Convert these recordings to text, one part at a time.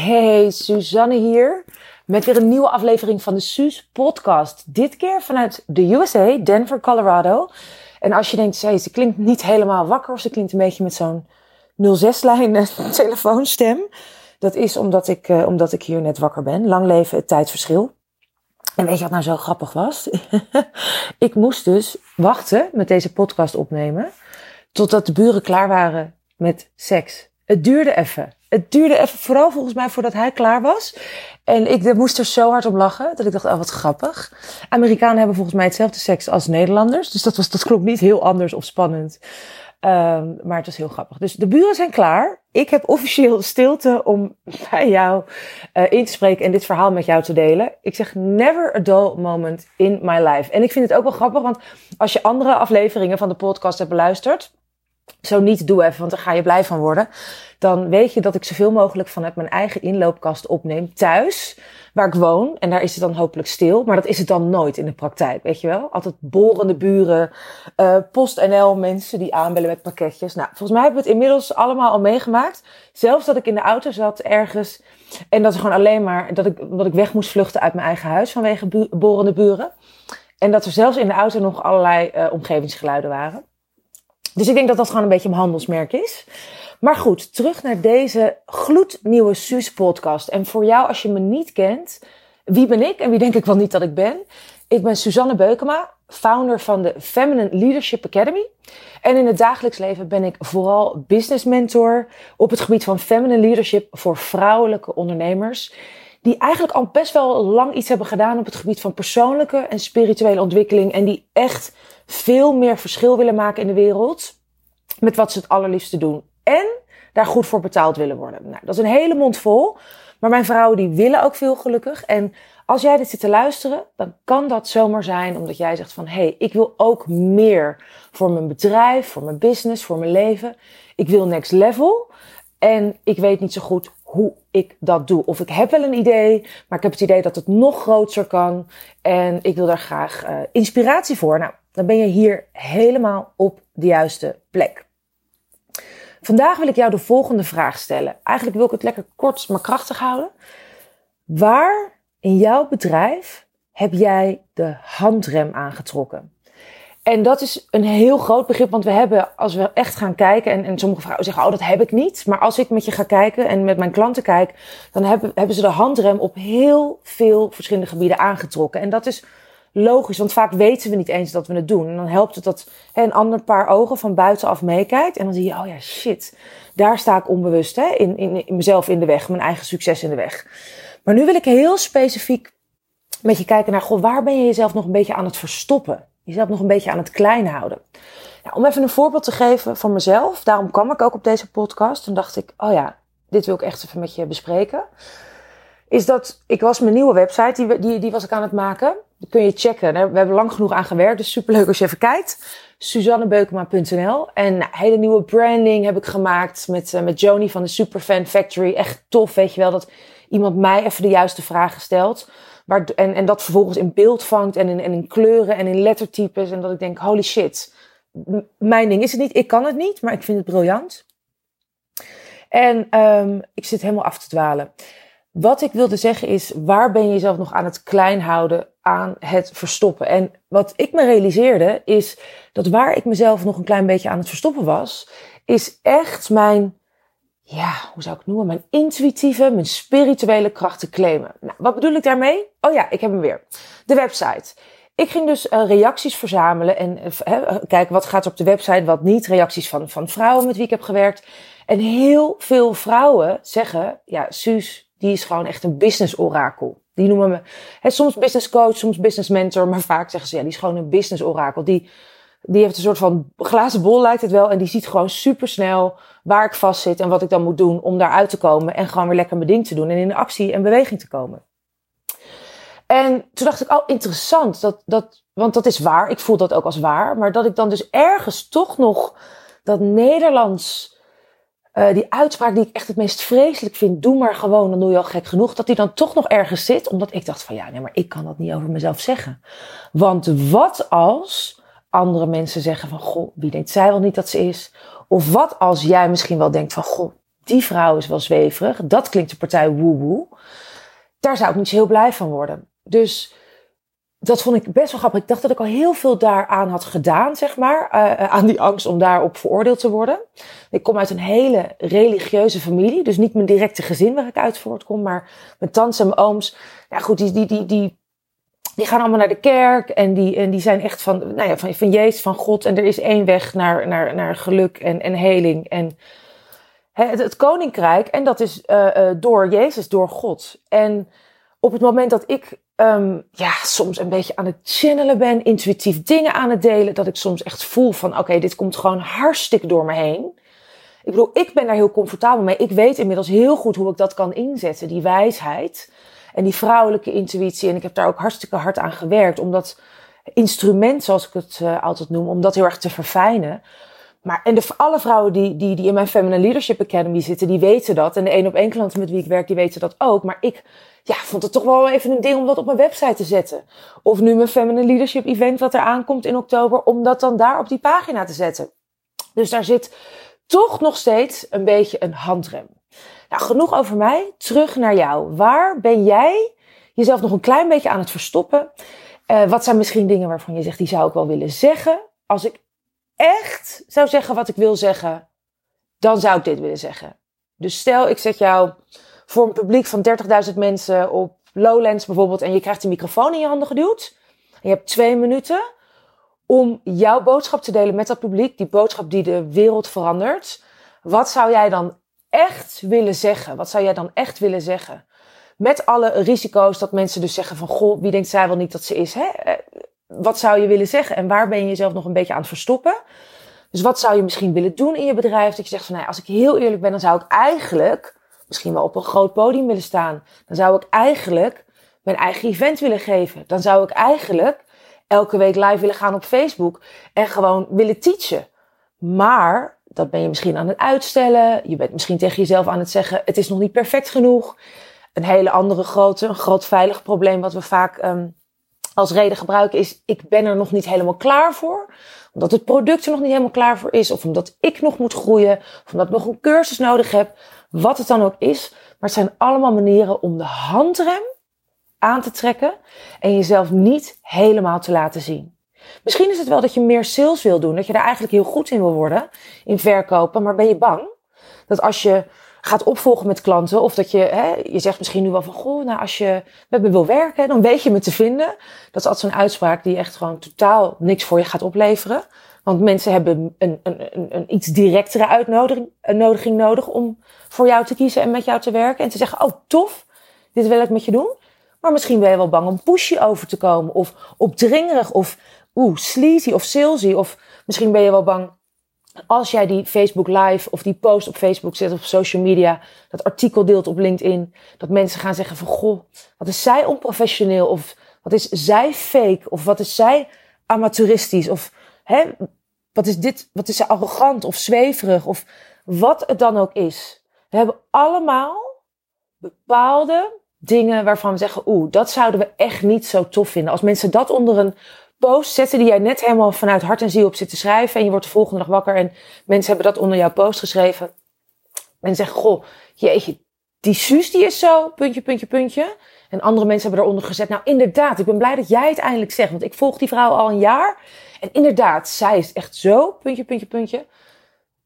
Hey, Suzanne hier. Met weer een nieuwe aflevering van de Suus podcast. Dit keer vanuit de USA, Denver, Colorado. En als je denkt, hey, ze klinkt niet helemaal wakker of ze klinkt een beetje met zo'n 06-lijn telefoonstem. Dat is omdat ik, uh, omdat ik hier net wakker ben. Lang leven het tijdverschil. En weet je wat nou zo grappig was? ik moest dus wachten met deze podcast opnemen. Totdat de buren klaar waren met seks. Het duurde even. Het duurde even, vooral volgens mij voordat hij klaar was. En ik moest er zo hard om lachen dat ik dacht, oh wat grappig. Amerikanen hebben volgens mij hetzelfde seks als Nederlanders. Dus dat, was, dat klonk niet heel anders of spannend. Um, maar het was heel grappig. Dus de buren zijn klaar. Ik heb officieel stilte om bij jou uh, in te spreken en dit verhaal met jou te delen. Ik zeg never a dull moment in my life. En ik vind het ook wel grappig, want als je andere afleveringen van de podcast hebt beluisterd, zo niet, doe even, want daar ga je blij van worden. Dan weet je dat ik zoveel mogelijk vanuit mijn eigen inloopkast opneem thuis, waar ik woon. En daar is het dan hopelijk stil, maar dat is het dan nooit in de praktijk, weet je wel? Altijd borende buren, uh, PostNL mensen die aanbellen met pakketjes. Nou, volgens mij hebben we het inmiddels allemaal al meegemaakt. Zelfs dat ik in de auto zat ergens en dat er gewoon alleen maar, dat ik, dat ik weg moest vluchten uit mijn eigen huis vanwege bu borende buren. En dat er zelfs in de auto nog allerlei uh, omgevingsgeluiden waren. Dus ik denk dat dat gewoon een beetje een handelsmerk is. Maar goed, terug naar deze gloednieuwe Suus podcast. En voor jou, als je me niet kent, wie ben ik en wie denk ik wel niet dat ik ben? Ik ben Suzanne Beukema, founder van de Feminine Leadership Academy. En in het dagelijks leven ben ik vooral business mentor op het gebied van feminine leadership voor vrouwelijke ondernemers. Die eigenlijk al best wel lang iets hebben gedaan op het gebied van persoonlijke en spirituele ontwikkeling. En die echt veel meer verschil willen maken in de wereld met wat ze het allerliefste doen. En daar goed voor betaald willen worden. Nou, dat is een hele mond vol. Maar mijn vrouwen die willen ook veel gelukkig. En als jij dit zit te luisteren, dan kan dat zomaar zijn omdat jij zegt van... hé, hey, ik wil ook meer voor mijn bedrijf, voor mijn business, voor mijn leven. Ik wil next level. En ik weet niet zo goed hoe ik dat doe. Of ik heb wel een idee, maar ik heb het idee dat het nog groter kan. En ik wil daar graag uh, inspiratie voor. Nou, dan ben je hier helemaal op de juiste plek. Vandaag wil ik jou de volgende vraag stellen. Eigenlijk wil ik het lekker kort maar krachtig houden. Waar in jouw bedrijf heb jij de handrem aangetrokken? En dat is een heel groot begrip, want we hebben, als we echt gaan kijken, en, en sommige vrouwen zeggen, oh, dat heb ik niet. Maar als ik met je ga kijken en met mijn klanten kijk, dan hebben, hebben ze de handrem op heel veel verschillende gebieden aangetrokken. En dat is logisch, want vaak weten we niet eens dat we het doen. En dan helpt het dat hè, een ander paar ogen van buitenaf meekijkt. En dan zie je, oh ja, shit, daar sta ik onbewust hè, in, in, mezelf in de weg, mijn eigen succes in de weg. Maar nu wil ik heel specifiek met je kijken naar, goh, waar ben je jezelf nog een beetje aan het verstoppen? Jezelf nog een beetje aan het klein houden. Nou, om even een voorbeeld te geven van mezelf, daarom kwam ik ook op deze podcast. Toen dacht ik, oh ja, dit wil ik echt even met je bespreken. Is dat, ik was mijn nieuwe website, die, die, die was ik aan het maken. Die kun je checken. We hebben lang genoeg aan gewerkt, dus superleuk als je even kijkt. SuzanneBeukema.nl. En nou, hele nieuwe branding heb ik gemaakt met, uh, met Joni van de Superfan Factory. Echt tof, weet je wel, dat iemand mij even de juiste vragen stelt. En, en dat vervolgens in beeld vangt en in, en in kleuren en in lettertypes. En dat ik denk, holy shit, mijn ding is het niet. Ik kan het niet, maar ik vind het briljant. En um, ik zit helemaal af te dwalen. Wat ik wilde zeggen is, waar ben je jezelf nog aan het klein houden, aan het verstoppen? En wat ik me realiseerde is dat waar ik mezelf nog een klein beetje aan het verstoppen was, is echt mijn, ja, hoe zou ik het noemen? Mijn intuïtieve, mijn spirituele krachten claimen. Nou, wat bedoel ik daarmee? Oh ja, ik heb hem weer. De website. Ik ging dus uh, reacties verzamelen en uh, kijken wat gaat er op de website, wat niet. Reacties van, van vrouwen met wie ik heb gewerkt. En heel veel vrouwen zeggen, ja, Suus, die is gewoon echt een business orakel. Die noemen me hè, soms business coach, soms business mentor, maar vaak zeggen ze ja, die is gewoon een business orakel. Die, die heeft een soort van glazen bol lijkt het wel en die ziet gewoon super snel waar ik vast zit en wat ik dan moet doen om daaruit te komen en gewoon weer lekker mijn ding te doen en in actie en beweging te komen. En toen dacht ik, oh interessant, dat, dat, want dat is waar, ik voel dat ook als waar, maar dat ik dan dus ergens toch nog dat Nederlands uh, die uitspraak die ik echt het meest vreselijk vind, doe maar gewoon, dan doe je al gek genoeg, dat die dan toch nog ergens zit, omdat ik dacht van ja, nee, maar ik kan dat niet over mezelf zeggen. Want wat als andere mensen zeggen van goh, wie denkt zij wel niet dat ze is? Of wat als jij misschien wel denkt van goh, die vrouw is wel zweverig. Dat klinkt de partij woe-woe. Daar zou ik niet zo heel blij van worden. Dus dat vond ik best wel grappig. Ik dacht dat ik al heel veel daaraan had gedaan, zeg maar. Uh, aan die angst om daarop veroordeeld te worden. Ik kom uit een hele religieuze familie. Dus niet mijn directe gezin waar ik uit voortkom. Maar mijn tantes en mijn ooms. Ja goed, die, die, die, die, die gaan allemaal naar de kerk. En die, en die zijn echt van, nou ja, van, van Jezus, van God. En er is één weg naar, naar, naar geluk en, en heling. En het, het koninkrijk. En dat is uh, door Jezus, door God. En op het moment dat ik um, ja, soms een beetje aan het channelen ben, intuïtief dingen aan het delen, dat ik soms echt voel van oké, dit komt gewoon hartstikke door me heen. Ik bedoel, ik ben daar heel comfortabel mee. Ik weet inmiddels heel goed hoe ik dat kan inzetten, die wijsheid en die vrouwelijke intuïtie. En ik heb daar ook hartstikke hard aan gewerkt om dat instrument, zoals ik het uh, altijd noem, om dat heel erg te verfijnen. Maar en de, alle vrouwen die, die, die in mijn Feminine Leadership Academy zitten, die weten dat. En de één op één klanten met wie ik werk, die weten dat ook. Maar ik ja, vond het toch wel even een ding om dat op mijn website te zetten. Of nu mijn Feminine Leadership Event wat er aankomt in oktober, om dat dan daar op die pagina te zetten. Dus daar zit toch nog steeds een beetje een handrem. Nou, genoeg over mij. Terug naar jou. Waar ben jij jezelf nog een klein beetje aan het verstoppen? Uh, wat zijn misschien dingen waarvan je zegt, die zou ik wel willen zeggen? Als ik echt zou zeggen wat ik wil zeggen, dan zou ik dit willen zeggen. Dus stel, ik zet jou voor een publiek van 30.000 mensen op Lowlands bijvoorbeeld en je krijgt een microfoon in je handen geduwd. En je hebt twee minuten om jouw boodschap te delen met dat publiek, die boodschap die de wereld verandert. Wat zou jij dan echt willen zeggen? Wat zou jij dan echt willen zeggen? Met alle risico's dat mensen dus zeggen van, goh, wie denkt zij wel niet dat ze is? Hè? Eh, wat zou je willen zeggen? En waar ben je jezelf nog een beetje aan het verstoppen? Dus wat zou je misschien willen doen in je bedrijf? Dat je zegt van, nou, als ik heel eerlijk ben, dan zou ik eigenlijk misschien wel op een groot podium willen staan. Dan zou ik eigenlijk mijn eigen event willen geven. Dan zou ik eigenlijk elke week live willen gaan op Facebook en gewoon willen teachen. Maar dat ben je misschien aan het uitstellen. Je bent misschien tegen jezelf aan het zeggen: het is nog niet perfect genoeg. Een hele andere grote, een groot veilig probleem wat we vaak um, als reden gebruiken is: ik ben er nog niet helemaal klaar voor. Omdat het product er nog niet helemaal klaar voor is, of omdat ik nog moet groeien, of omdat ik nog een cursus nodig heb. Wat het dan ook is. Maar het zijn allemaal manieren om de handrem aan te trekken en jezelf niet helemaal te laten zien. Misschien is het wel dat je meer sales wil doen, dat je daar eigenlijk heel goed in wil worden, in verkopen, maar ben je bang dat als je gaat opvolgen met klanten, of dat je, hè, je zegt misschien nu wel van, goh, nou als je met me wil werken, dan weet je me te vinden. Dat is altijd zo'n uitspraak die echt gewoon totaal niks voor je gaat opleveren. Want mensen hebben een, een, een, een iets directere uitnodiging nodiging nodig om voor jou te kiezen en met jou te werken. En te zeggen, oh tof, dit wil ik met je doen. Maar misschien ben je wel bang om pushy over te komen. Of opdringerig of oeh, sleazy of salesy. Of misschien ben je wel bang als jij die Facebook live of die post op Facebook zet of social media, dat artikel deelt op LinkedIn, dat mensen gaan zeggen van goh, wat is zij onprofessioneel of wat is zij fake of wat is zij amateuristisch of hè, wat is dit, wat is zij arrogant of zweverig of wat het dan ook is. We hebben allemaal bepaalde dingen waarvan we zeggen, oeh, dat zouden we echt niet zo tof vinden. Als mensen dat onder een post zetten die jij net helemaal vanuit hart en ziel op zit te schrijven en je wordt de volgende dag wakker en mensen hebben dat onder jouw post geschreven. En zeggen, goh, jeetje, die Suus die is zo, puntje, puntje, puntje. En andere mensen hebben eronder gezet. Nou, inderdaad, ik ben blij dat jij het eindelijk zegt. Want ik volg die vrouw al een jaar. En inderdaad, zij is echt zo, puntje, puntje, puntje.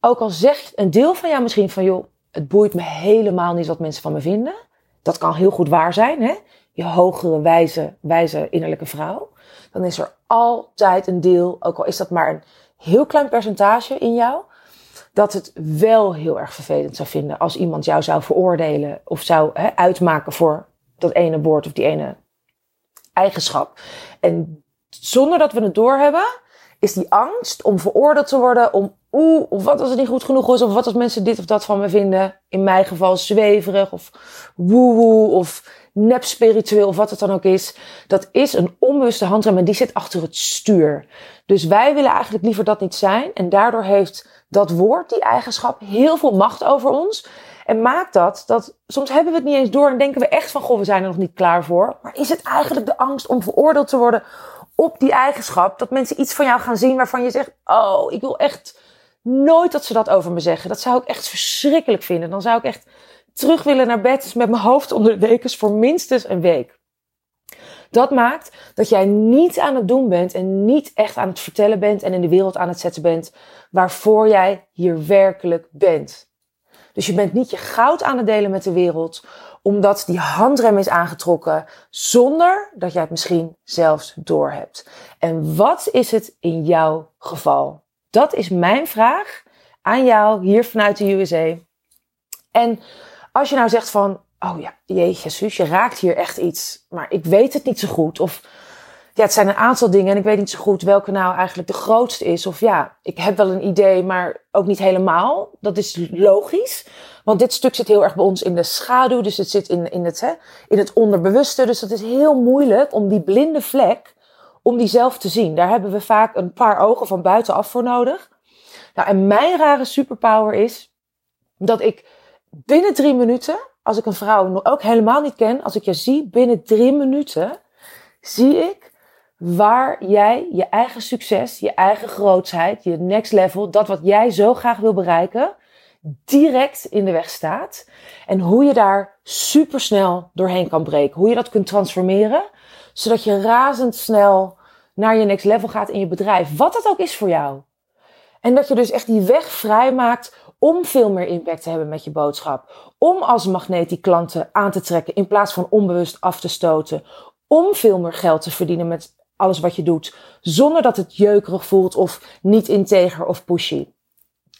Ook al zegt een deel van jou misschien van, joh, het boeit me helemaal niet wat mensen van me vinden. Dat kan heel goed waar zijn, hè? Je hogere, wijze, wijze innerlijke vrouw. Dan is er altijd een deel, ook al is dat maar een heel klein percentage in jou, dat het wel heel erg vervelend zou vinden als iemand jou zou veroordelen of zou uitmaken voor dat ene woord of die ene eigenschap. En zonder dat we het doorhebben, is die angst om veroordeeld te worden, om oeh, of wat als het niet goed genoeg is, of wat als mensen dit of dat van me vinden. In mijn geval zweverig, of woewoe, of nep spiritueel, of wat het dan ook is. Dat is een onbewuste handrem en die zit achter het stuur. Dus wij willen eigenlijk liever dat niet zijn. En daardoor heeft dat woord, die eigenschap, heel veel macht over ons. En maakt dat, dat soms hebben we het niet eens door en denken we echt van, goh, we zijn er nog niet klaar voor. Maar is het eigenlijk de angst om veroordeeld te worden op die eigenschap? Dat mensen iets van jou gaan zien waarvan je zegt, oh, ik wil echt nooit dat ze dat over me zeggen. Dat zou ik echt verschrikkelijk vinden. Dan zou ik echt terug willen naar bed met mijn hoofd onder de dekens voor minstens een week. Dat maakt dat jij niet aan het doen bent en niet echt aan het vertellen bent en in de wereld aan het zetten bent waarvoor jij hier werkelijk bent. Dus je bent niet je goud aan het delen met de wereld, omdat die handrem is aangetrokken zonder dat jij het misschien zelfs doorhebt. En wat is het in jouw geval? Dat is mijn vraag aan jou hier vanuit de USA. En als je nou zegt van, oh ja, jeetje, Suus, je raakt hier echt iets, maar ik weet het niet zo goed. Of ja, het zijn een aantal dingen en ik weet niet zo goed welke nou eigenlijk de grootste is. Of ja, ik heb wel een idee, maar ook niet helemaal. Dat is logisch. Want dit stuk zit heel erg bij ons in de schaduw. Dus het zit in, in, het, hè, in het onderbewuste. Dus dat is heel moeilijk om die blinde vlek, om die zelf te zien. Daar hebben we vaak een paar ogen van buitenaf voor nodig. Nou, en mijn rare superpower is dat ik binnen drie minuten, als ik een vrouw ook helemaal niet ken, als ik je zie, binnen drie minuten zie ik waar jij je eigen succes, je eigen grootsheid, je next level, dat wat jij zo graag wil bereiken, direct in de weg staat. En hoe je daar supersnel doorheen kan breken. Hoe je dat kunt transformeren, zodat je razendsnel naar je next level gaat in je bedrijf. Wat dat ook is voor jou. En dat je dus echt die weg vrijmaakt om veel meer impact te hebben met je boodschap. Om als magneet die klanten aan te trekken in plaats van onbewust af te stoten. Om veel meer geld te verdienen met alles wat je doet. Zonder dat het jeukerig voelt of niet integer of pushy.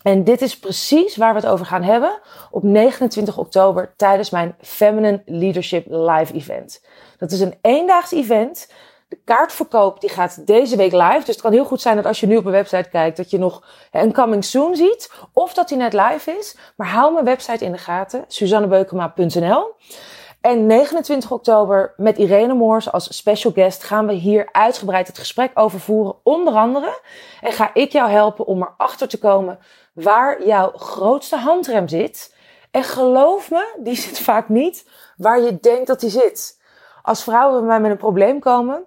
En dit is precies waar we het over gaan hebben op 29 oktober tijdens mijn Feminine Leadership Live Event. Dat is een eendaags event de kaartverkoop die gaat deze week live. Dus het kan heel goed zijn dat als je nu op mijn website kijkt, dat je nog een coming soon ziet. Of dat die net live is. Maar hou mijn website in de gaten. SuzanneBeukema.nl En 29 oktober met Irene Moors als special guest gaan we hier uitgebreid het gesprek over voeren. Onder andere. En ga ik jou helpen om erachter te komen waar jouw grootste handrem zit. En geloof me, die zit vaak niet waar je denkt dat die zit. Als vrouwen bij mij met een probleem komen,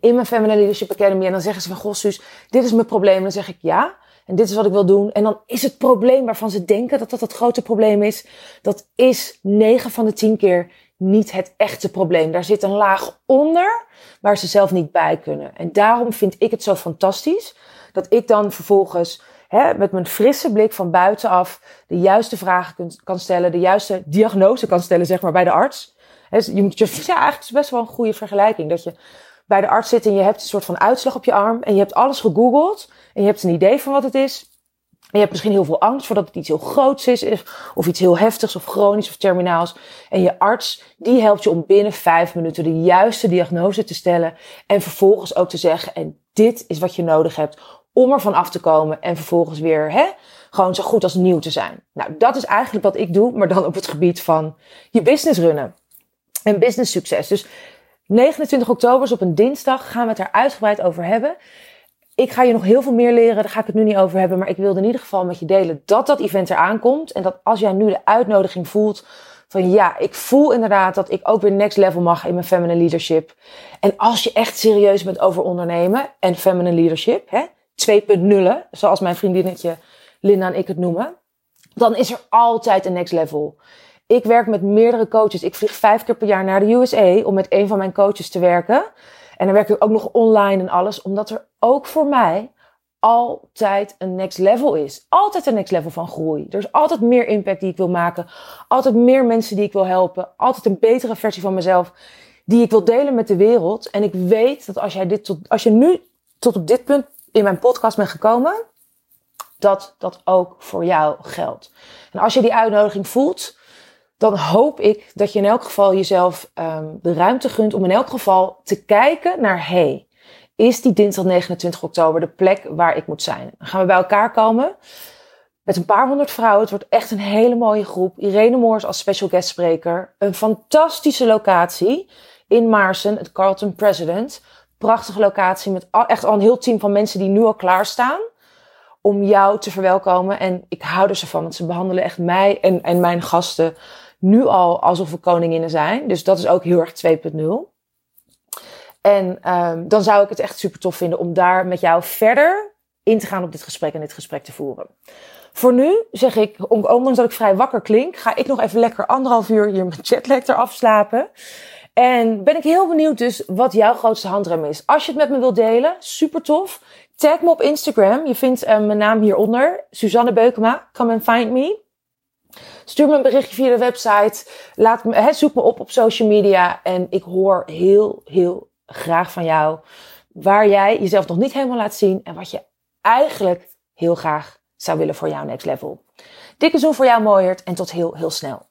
in mijn Feminine Leadership Academy. En dan zeggen ze van, goh Suus, dit is mijn probleem. Dan zeg ik ja. En dit is wat ik wil doen. En dan is het probleem waarvan ze denken dat dat het grote probleem is. Dat is 9 van de 10 keer niet het echte probleem. Daar zit een laag onder waar ze zelf niet bij kunnen. En daarom vind ik het zo fantastisch dat ik dan vervolgens hè, met mijn frisse blik van buitenaf de juiste vragen kan stellen, de juiste diagnose kan stellen, zeg maar, bij de arts. je moet je, ja, eigenlijk is best wel een goede vergelijking. Dat je bij de arts zit en je hebt een soort van uitslag op je arm en je hebt alles gegoogeld en je hebt een idee van wat het is. En je hebt misschien heel veel angst voordat het iets heel groots is, of iets heel heftigs of chronisch of terminaals. En je arts, die helpt je om binnen vijf minuten de juiste diagnose te stellen. En vervolgens ook te zeggen, en dit is wat je nodig hebt om ervan af te komen. En vervolgens weer, hè, gewoon zo goed als nieuw te zijn. Nou, dat is eigenlijk wat ik doe, maar dan op het gebied van je business runnen. En business succes. Dus 29 oktober is op een dinsdag. Gaan we het er uitgebreid over hebben. Ik ga je nog heel veel meer leren. Daar ga ik het nu niet over hebben. Maar ik wilde in ieder geval met je delen dat dat event eraan komt. En dat als jij nu de uitnodiging voelt van ja, ik voel inderdaad dat ik ook weer next level mag in mijn feminine leadership. En als je echt serieus bent over ondernemen en feminine leadership, hè, 2.0, zoals mijn vriendinnetje Linda en ik het noemen, dan is er altijd een next level. Ik werk met meerdere coaches. Ik vlieg vijf keer per jaar naar de USA om met een van mijn coaches te werken. En dan werk ik ook nog online en alles, omdat er ook voor mij altijd een next level is. Altijd een next level van groei. Er is altijd meer impact die ik wil maken. Altijd meer mensen die ik wil helpen. Altijd een betere versie van mezelf die ik wil delen met de wereld. En ik weet dat als jij dit tot, als je nu tot op dit punt in mijn podcast bent gekomen, dat dat ook voor jou geldt. En als je die uitnodiging voelt, dan hoop ik dat je in elk geval jezelf um, de ruimte gunt om in elk geval te kijken naar, hey, is die dinsdag 29 oktober de plek waar ik moet zijn? Dan gaan we bij elkaar komen met een paar honderd vrouwen. Het wordt echt een hele mooie groep. Irene Moors als special guest spreker. Een fantastische locatie in Maarsen, het Carlton President. Prachtige locatie met echt al een heel team van mensen die nu al klaarstaan om jou te verwelkomen. En ik hou er ze van, want ze behandelen echt mij en, en mijn gasten nu al alsof we koninginnen zijn. Dus dat is ook heel erg 2.0. En um, dan zou ik het echt super tof vinden om daar met jou verder in te gaan op dit gesprek en dit gesprek te voeren. Voor nu zeg ik, ondanks dat ik vrij wakker klink, ga ik nog even lekker anderhalf uur hier met jetlag eraf slapen. En ben ik heel benieuwd dus wat jouw grootste handrem is. Als je het met me wilt delen, super tof. Tag me op Instagram. Je vindt uh, mijn naam hieronder. Suzanne Beukema. Come and find me. Stuur me een berichtje via de website. Laat me, zoek me op op social media. En ik hoor heel, heel graag van jou. Waar jij jezelf nog niet helemaal laat zien. En wat je eigenlijk heel graag zou willen voor jouw next level. Dikke zoen voor jou, mooiert. En tot heel, heel snel.